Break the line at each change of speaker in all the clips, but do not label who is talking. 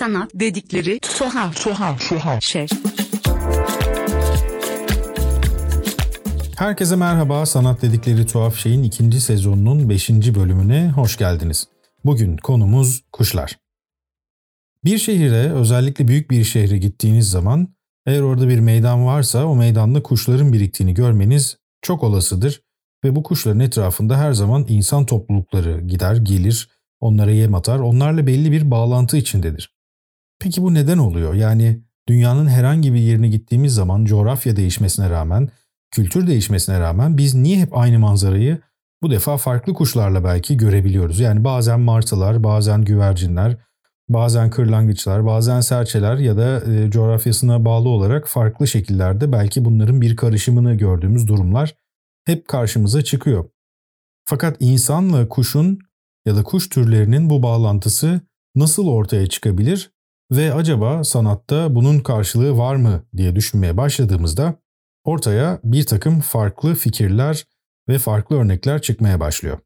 Sanat dedikleri tuhaf tuhaf tuhaf şey.
Herkese merhaba. Sanat dedikleri tuhaf şeyin ikinci sezonunun beşinci bölümüne hoş geldiniz. Bugün konumuz kuşlar. Bir şehire, özellikle büyük bir şehre gittiğiniz zaman eğer orada bir meydan varsa o meydanda kuşların biriktiğini görmeniz çok olasıdır ve bu kuşların etrafında her zaman insan toplulukları gider, gelir, onlara yem atar, onlarla belli bir bağlantı içindedir. Peki bu neden oluyor? Yani dünyanın herhangi bir yerine gittiğimiz zaman coğrafya değişmesine rağmen, kültür değişmesine rağmen biz niye hep aynı manzarayı bu defa farklı kuşlarla belki görebiliyoruz? Yani bazen martılar, bazen güvercinler, bazen kırlangıçlar, bazen serçeler ya da e, coğrafyasına bağlı olarak farklı şekillerde belki bunların bir karışımını gördüğümüz durumlar hep karşımıza çıkıyor. Fakat insanla kuşun ya da kuş türlerinin bu bağlantısı nasıl ortaya çıkabilir ve acaba sanatta bunun karşılığı var mı diye düşünmeye başladığımızda ortaya bir takım farklı fikirler ve farklı örnekler çıkmaya başlıyor.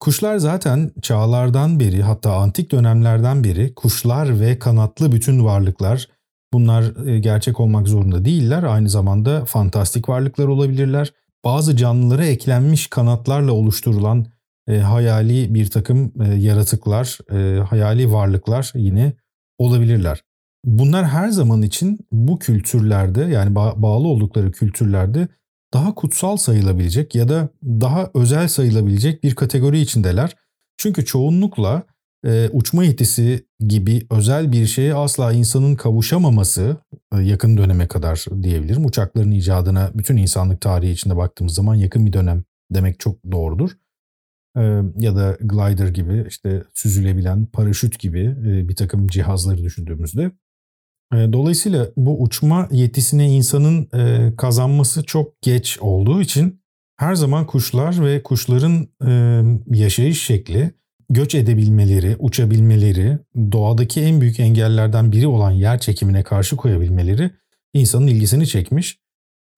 Kuşlar zaten çağlardan beri hatta antik dönemlerden beri kuşlar ve kanatlı bütün varlıklar bunlar e, gerçek olmak zorunda değiller. Aynı zamanda fantastik varlıklar olabilirler. Bazı canlılara eklenmiş kanatlarla oluşturulan e, hayali bir takım e, yaratıklar, e, hayali varlıklar yine olabilirler. Bunlar her zaman için bu kültürlerde yani ba- bağlı oldukları kültürlerde daha kutsal sayılabilecek ya da daha özel sayılabilecek bir kategori içindeler. Çünkü çoğunlukla e, uçma yetisi gibi özel bir şeye asla insanın kavuşamaması e, yakın döneme kadar diyebilirim. Uçakların icadına bütün insanlık tarihi içinde baktığımız zaman yakın bir dönem demek çok doğrudur. E, ya da glider gibi işte süzülebilen paraşüt gibi e, bir takım cihazları düşündüğümüzde e, Dolayısıyla bu uçma yetisine insanın e, kazanması çok geç olduğu için her zaman kuşlar ve kuşların e, yaşayış şekli, göç edebilmeleri, uçabilmeleri, doğadaki en büyük engellerden biri olan yer çekimine karşı koyabilmeleri insanın ilgisini çekmiş.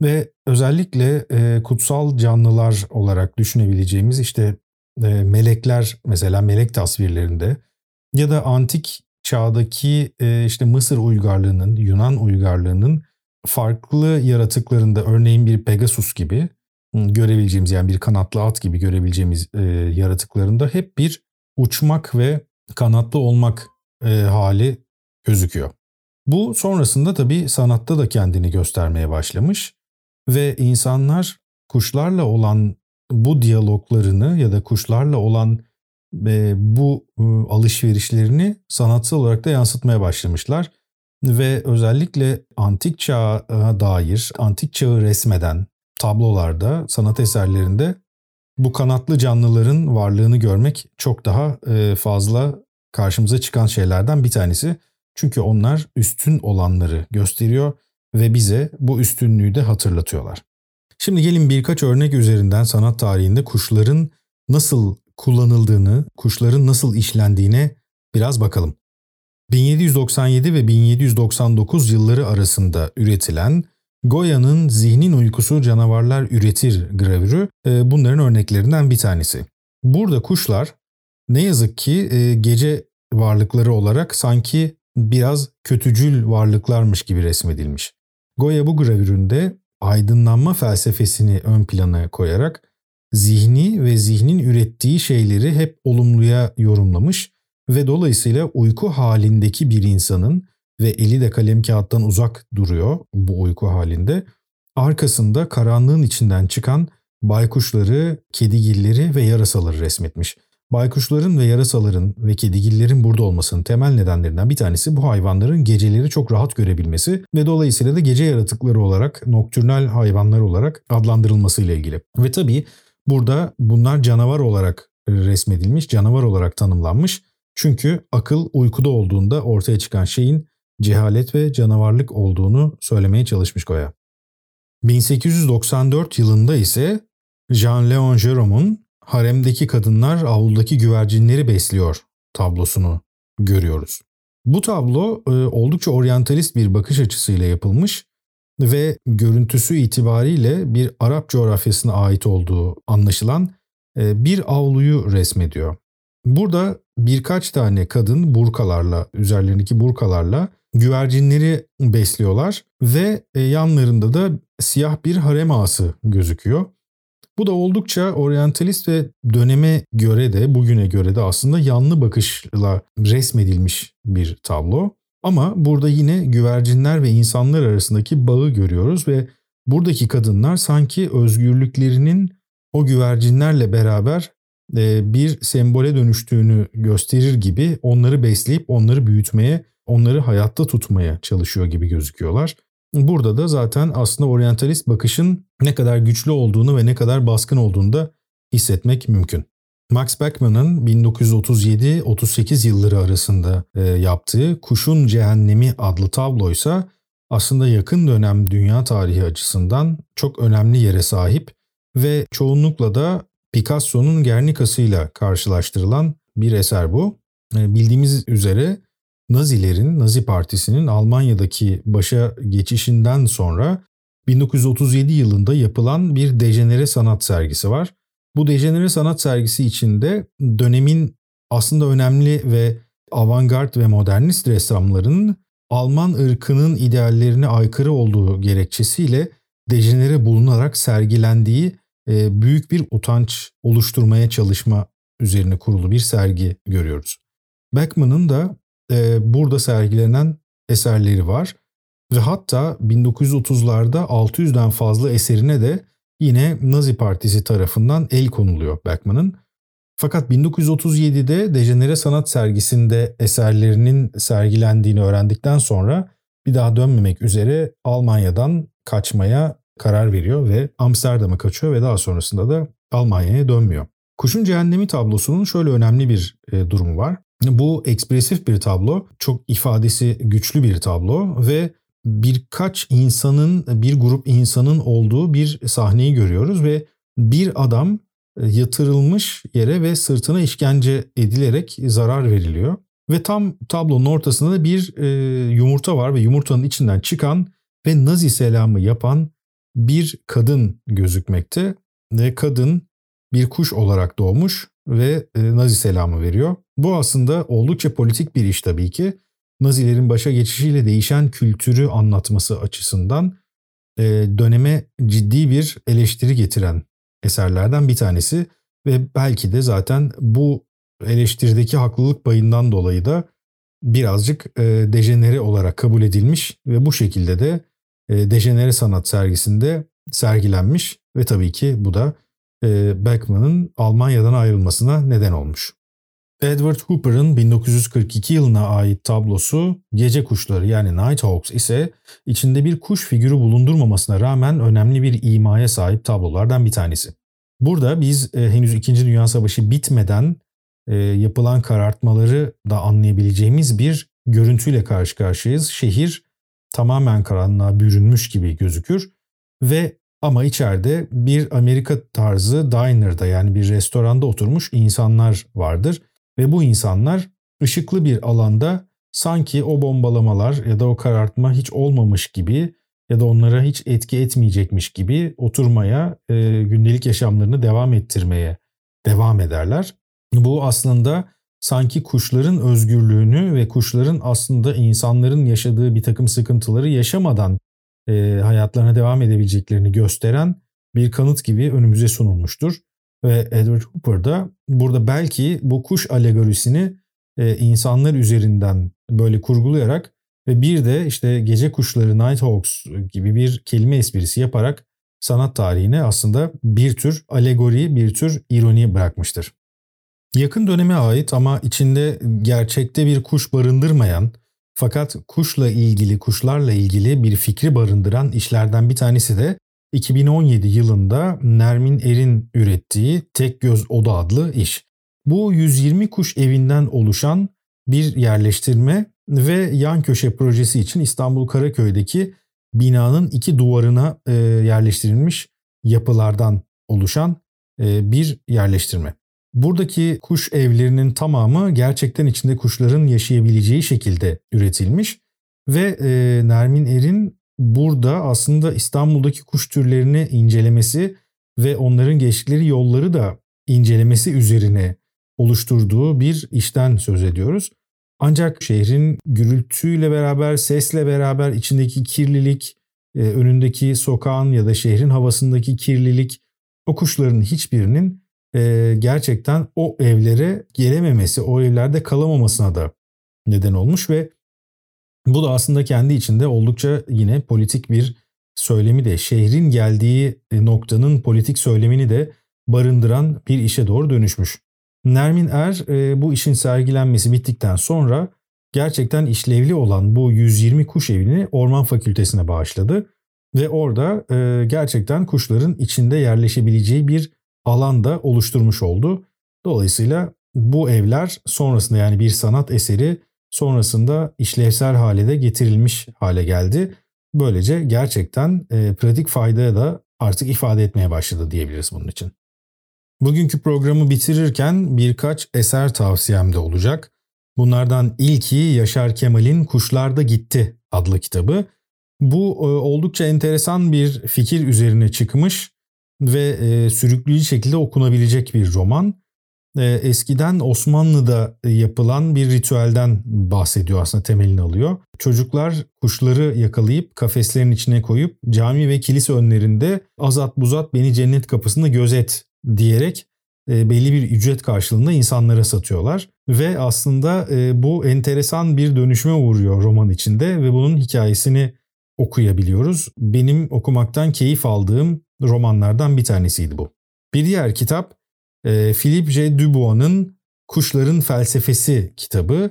Ve özellikle kutsal canlılar olarak düşünebileceğimiz işte melekler mesela melek tasvirlerinde ya da antik çağdaki e, işte Mısır uygarlığının, Yunan uygarlığının farklı yaratıklarında örneğin bir Pegasus gibi görebileceğimiz yani bir kanatlı at gibi görebileceğimiz e, yaratıklarında hep bir uçmak ve kanatlı olmak e, hali gözüküyor. Bu sonrasında tabii sanatta da kendini göstermeye başlamış ve insanlar kuşlarla olan bu diyaloglarını ya da kuşlarla olan e, bu e, alışverişlerini sanatsal olarak da yansıtmaya başlamışlar. Ve özellikle antik çağa dair, antik çağı resmeden tablolarda, sanat eserlerinde bu kanatlı canlıların varlığını görmek çok daha e, fazla karşımıza çıkan şeylerden bir tanesi. Çünkü onlar üstün olanları gösteriyor ve bize bu üstünlüğü de hatırlatıyorlar. Şimdi gelin birkaç örnek üzerinden sanat tarihinde kuşların nasıl kullanıldığını, kuşların nasıl işlendiğine biraz bakalım. 1797 ve 1799 yılları arasında üretilen Goya'nın Zihnin Uykusu Canavarlar Üretir gravürü e, bunların örneklerinden bir tanesi. Burada kuşlar ne yazık ki e, gece varlıkları olarak sanki biraz kötücül varlıklarmış gibi resmedilmiş. Goya bu gravüründe aydınlanma felsefesini ön plana koyarak zihni ve zihnin ürettiği şeyleri hep olumluya yorumlamış ve dolayısıyla uyku halindeki bir insanın ve eli de kalem kağıttan uzak duruyor bu uyku halinde. Arkasında karanlığın içinden çıkan baykuşları, kedigilleri ve yarasaları resmetmiş. Baykuşların ve yarasaların ve kedigillerin burada olmasının temel nedenlerinden bir tanesi bu hayvanların geceleri çok rahat görebilmesi ve dolayısıyla da gece yaratıkları olarak, noktürnal hayvanlar olarak adlandırılması ile ilgili. Ve tabii Burada bunlar canavar olarak resmedilmiş, canavar olarak tanımlanmış. Çünkü akıl uykuda olduğunda ortaya çıkan şeyin cehalet ve canavarlık olduğunu söylemeye çalışmış Goya. 1894 yılında ise Jean-Léon Gérôme'un Haremdeki Kadınlar Avluldaki Güvercinleri Besliyor tablosunu görüyoruz. Bu tablo e, oldukça oryantalist bir bakış açısıyla yapılmış ve görüntüsü itibariyle bir Arap coğrafyasına ait olduğu anlaşılan e, bir avluyu resmediyor. Burada birkaç tane kadın burkalarla, üzerlerindeki burkalarla güvercinleri besliyorlar ve e, yanlarında da siyah bir harem ağası gözüküyor. Bu da oldukça oryantalist ve döneme göre de bugüne göre de aslında yanlı bakışla resmedilmiş bir tablo. Ama burada yine güvercinler ve insanlar arasındaki bağı görüyoruz ve buradaki kadınlar sanki özgürlüklerinin o güvercinlerle beraber e, bir sembole dönüştüğünü gösterir gibi onları besleyip onları büyütmeye, onları hayatta tutmaya çalışıyor gibi gözüküyorlar. Burada da zaten aslında oryantalist bakışın ne kadar güçlü olduğunu ve ne kadar baskın olduğunu da hissetmek mümkün. Max Beckmann'ın 1937-38 yılları arasında e, yaptığı Kuşun Cehennemi adlı tablo ise aslında yakın dönem dünya tarihi açısından çok önemli yere sahip ve çoğunlukla da Picasso'nun Gernika'sıyla karşılaştırılan bir eser bu. E, bildiğimiz üzere Nazilerin, Nazi Partisi'nin Almanya'daki başa geçişinden sonra 1937 yılında yapılan bir dejenere sanat sergisi var. Bu dejenere sanat sergisi içinde dönemin aslında önemli ve avantgard ve modernist ressamlarının Alman ırkının ideallerine aykırı olduğu gerekçesiyle dejenere bulunarak sergilendiği e, büyük bir utanç oluşturmaya çalışma üzerine kurulu bir sergi görüyoruz. Beckman'ın da e, burada sergilenen eserleri var ve hatta 1930'larda 600'den fazla eserine de yine Nazi Partisi tarafından el konuluyor Beckman'ın. Fakat 1937'de Dejenere Sanat Sergisi'nde eserlerinin sergilendiğini öğrendikten sonra bir daha dönmemek üzere Almanya'dan kaçmaya karar veriyor ve Amsterdam'a kaçıyor ve daha sonrasında da Almanya'ya dönmüyor. Kuşun Cehennemi tablosunun şöyle önemli bir e, durumu var. Bu ekspresif bir tablo, çok ifadesi güçlü bir tablo ve birkaç insanın, bir grup insanın olduğu bir sahneyi görüyoruz ve bir adam e, yatırılmış yere ve sırtına işkence edilerek zarar veriliyor. Ve tam tablonun ortasında da bir e, yumurta var ve yumurtanın içinden çıkan ve Nazi selamı yapan bir kadın gözükmekte. Ve kadın bir kuş olarak doğmuş ve e, Nazi selamı veriyor. Bu aslında oldukça politik bir iş tabii ki. Nazilerin başa geçişiyle değişen kültürü anlatması açısından e, döneme ciddi bir eleştiri getiren eserlerden bir tanesi ve belki de zaten bu eleştirideki haklılık payından dolayı da birazcık e, dejenere olarak kabul edilmiş ve bu şekilde de e, dejenere sanat sergisinde sergilenmiş ve tabii ki bu da e, Beckman'ın Almanya'dan ayrılmasına neden olmuş. Edward Hooper'ın 1942 yılına ait tablosu Gece Kuşları yani Nighthawks ise içinde bir kuş figürü bulundurmamasına rağmen önemli bir imaya sahip tablolardan bir tanesi. Burada biz e, henüz 2. Dünya Savaşı bitmeden e, yapılan karartmaları da anlayabileceğimiz bir görüntüyle karşı karşıyayız. Şehir tamamen karanlığa bürünmüş gibi gözükür ve ama içeride bir Amerika tarzı diner'da yani bir restoranda oturmuş insanlar vardır ve bu insanlar ışıklı bir alanda sanki o bombalamalar ya da o karartma hiç olmamış gibi ya da onlara hiç etki etmeyecekmiş gibi oturmaya, e, gündelik yaşamlarını devam ettirmeye devam ederler. Bu aslında sanki kuşların özgürlüğünü ve kuşların aslında insanların yaşadığı bir takım sıkıntıları yaşamadan e, hayatlarına devam edebileceklerini gösteren bir kanıt gibi önümüze sunulmuştur. Ve Edward Hooper da burada belki bu kuş alegorisini e, insanlar üzerinden böyle kurgulayarak ve bir de işte gece kuşları Nighthawks gibi bir kelime esprisi yaparak sanat tarihine aslında bir tür alegori, bir tür ironi bırakmıştır. Yakın döneme ait ama içinde gerçekte bir kuş barındırmayan fakat kuşla ilgili, kuşlarla ilgili bir fikri barındıran işlerden bir tanesi de 2017 yılında Nermin Er'in ürettiği Tek Göz Oda adlı iş. Bu 120 kuş evinden oluşan bir yerleştirme ve yan köşe projesi için İstanbul Karaköy'deki binanın iki duvarına e, yerleştirilmiş yapılardan oluşan e, bir yerleştirme. Buradaki kuş evlerinin tamamı gerçekten içinde kuşların yaşayabileceği şekilde üretilmiş ve e, Nermin Er'in burada aslında İstanbul'daki kuş türlerini incelemesi ve onların geçtikleri yolları da incelemesi üzerine oluşturduğu bir işten söz ediyoruz. Ancak şehrin gürültüyle beraber, sesle beraber içindeki kirlilik, e, önündeki sokağın ya da şehrin havasındaki kirlilik o kuşların hiçbirinin e, gerçekten o evlere gelememesi, o evlerde kalamamasına da neden olmuş ve bu da aslında kendi içinde oldukça yine politik bir söylemi de şehrin geldiği noktanın politik söylemini de barındıran bir işe doğru dönüşmüş. Nermin Er e, bu işin sergilenmesi bittikten sonra gerçekten işlevli olan bu 120 kuş evini Orman Fakültesine bağışladı ve orada e, gerçekten kuşların içinde yerleşebileceği bir alan da oluşturmuş oldu. Dolayısıyla bu evler sonrasında yani bir sanat eseri sonrasında işlevsel hale de getirilmiş hale geldi. Böylece gerçekten e, pratik faydaya da artık ifade etmeye başladı diyebiliriz bunun için. Bugünkü programı bitirirken birkaç eser tavsiyem de olacak. Bunlardan ilki Yaşar Kemal'in Kuşlarda Gitti adlı kitabı. Bu e, oldukça enteresan bir fikir üzerine çıkmış ve e, sürükleyici şekilde okunabilecek bir roman. E, eskiden Osmanlı'da yapılan bir ritüelden bahsediyor aslında temelini alıyor. Çocuklar kuşları yakalayıp kafeslerin içine koyup cami ve kilise önlerinde azat buzat beni cennet kapısında gözet diyerek e, belli bir ücret karşılığında insanlara satıyorlar. Ve aslında e, bu enteresan bir dönüşüme uğruyor roman içinde ve bunun hikayesini okuyabiliyoruz. Benim okumaktan keyif aldığım romanlardan bir tanesiydi bu. Bir diğer kitap e, Philippe J. Dubois'ın Kuşların Felsefesi kitabı.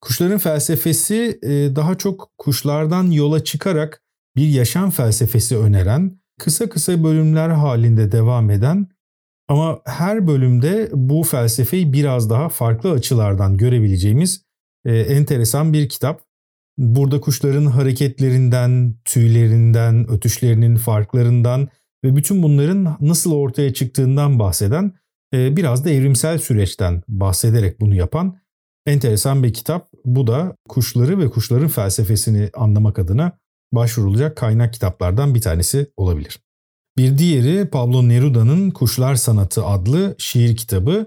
Kuşların felsefesi daha çok kuşlardan yola çıkarak bir yaşam felsefesi öneren, kısa kısa bölümler halinde devam eden ama her bölümde bu felsefeyi biraz daha farklı açılardan görebileceğimiz e, enteresan bir kitap. Burada kuşların hareketlerinden, tüylerinden, ötüşlerinin farklarından ve bütün bunların nasıl ortaya çıktığından bahseden, e, biraz da evrimsel süreçten bahsederek bunu yapan enteresan bir kitap. Bu da kuşları ve kuşların felsefesini anlamak adına başvurulacak kaynak kitaplardan bir tanesi olabilir. Bir diğeri Pablo Neruda'nın Kuşlar Sanatı adlı şiir kitabı.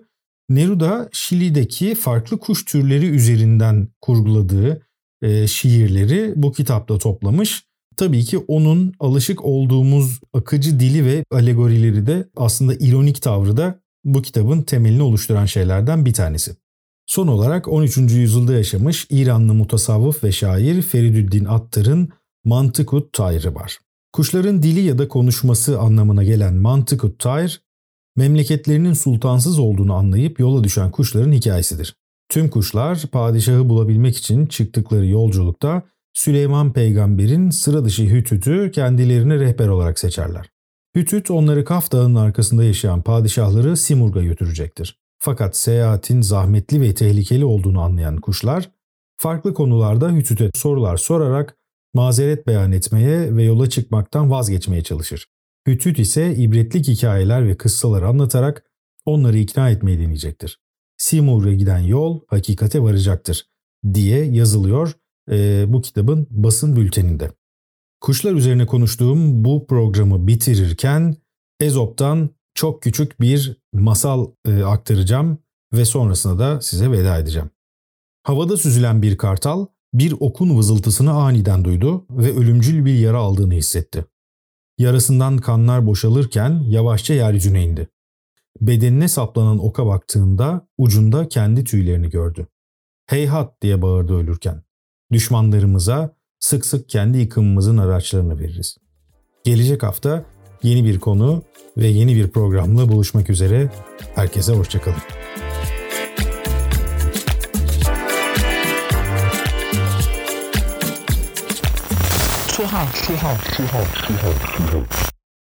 Neruda Şili'deki farklı kuş türleri üzerinden kurguladığı e, şiirleri bu kitapta toplamış. Tabii ki onun alışık olduğumuz akıcı dili ve alegorileri de aslında ironik tavrı da bu kitabın temelini oluşturan şeylerden bir tanesi. Son olarak 13. yüzyılda yaşamış İranlı mutasavvıf ve şair Feridüddin Attar'ın Mantıkut Tayrı var. Kuşların dili ya da konuşması anlamına gelen mantık tayr, memleketlerinin sultansız olduğunu anlayıp yola düşen kuşların hikayesidir. Tüm kuşlar padişahı bulabilmek için çıktıkları yolculukta Süleyman peygamberin sıra dışı Hütüt'ü kendilerine rehber olarak seçerler. Hütüt onları Kaf Dağı'nın arkasında yaşayan padişahları Simurg'a götürecektir. Fakat seyahatin zahmetli ve tehlikeli olduğunu anlayan kuşlar, farklı konularda Hütüt'e sorular sorarak mazeret beyan etmeye ve yola çıkmaktan vazgeçmeye çalışır. Hütüt ise ibretlik hikayeler ve kıssalar anlatarak onları ikna etmeyi deneyecektir. Simur'a giden yol hakikate varacaktır diye yazılıyor e, bu kitabın basın bülteninde. Kuşlar üzerine konuştuğum bu programı bitirirken Ezop'tan çok küçük bir masal e, aktaracağım ve sonrasında da size veda edeceğim. Havada süzülen bir kartal bir okun vızıltısını aniden duydu ve ölümcül bir yara aldığını hissetti. Yarasından kanlar boşalırken yavaşça yeryüzüne indi. Bedenine saplanan oka baktığında ucunda kendi tüylerini gördü. Heyhat diye bağırdı ölürken. Düşmanlarımıza sık sık kendi yıkımımızın araçlarını veririz. Gelecek hafta yeni bir konu ve yeni bir programla buluşmak üzere. Herkese hoşçakalın.
Tuhaf, tuhaf, tuhaf, tuhaf, tuhaf.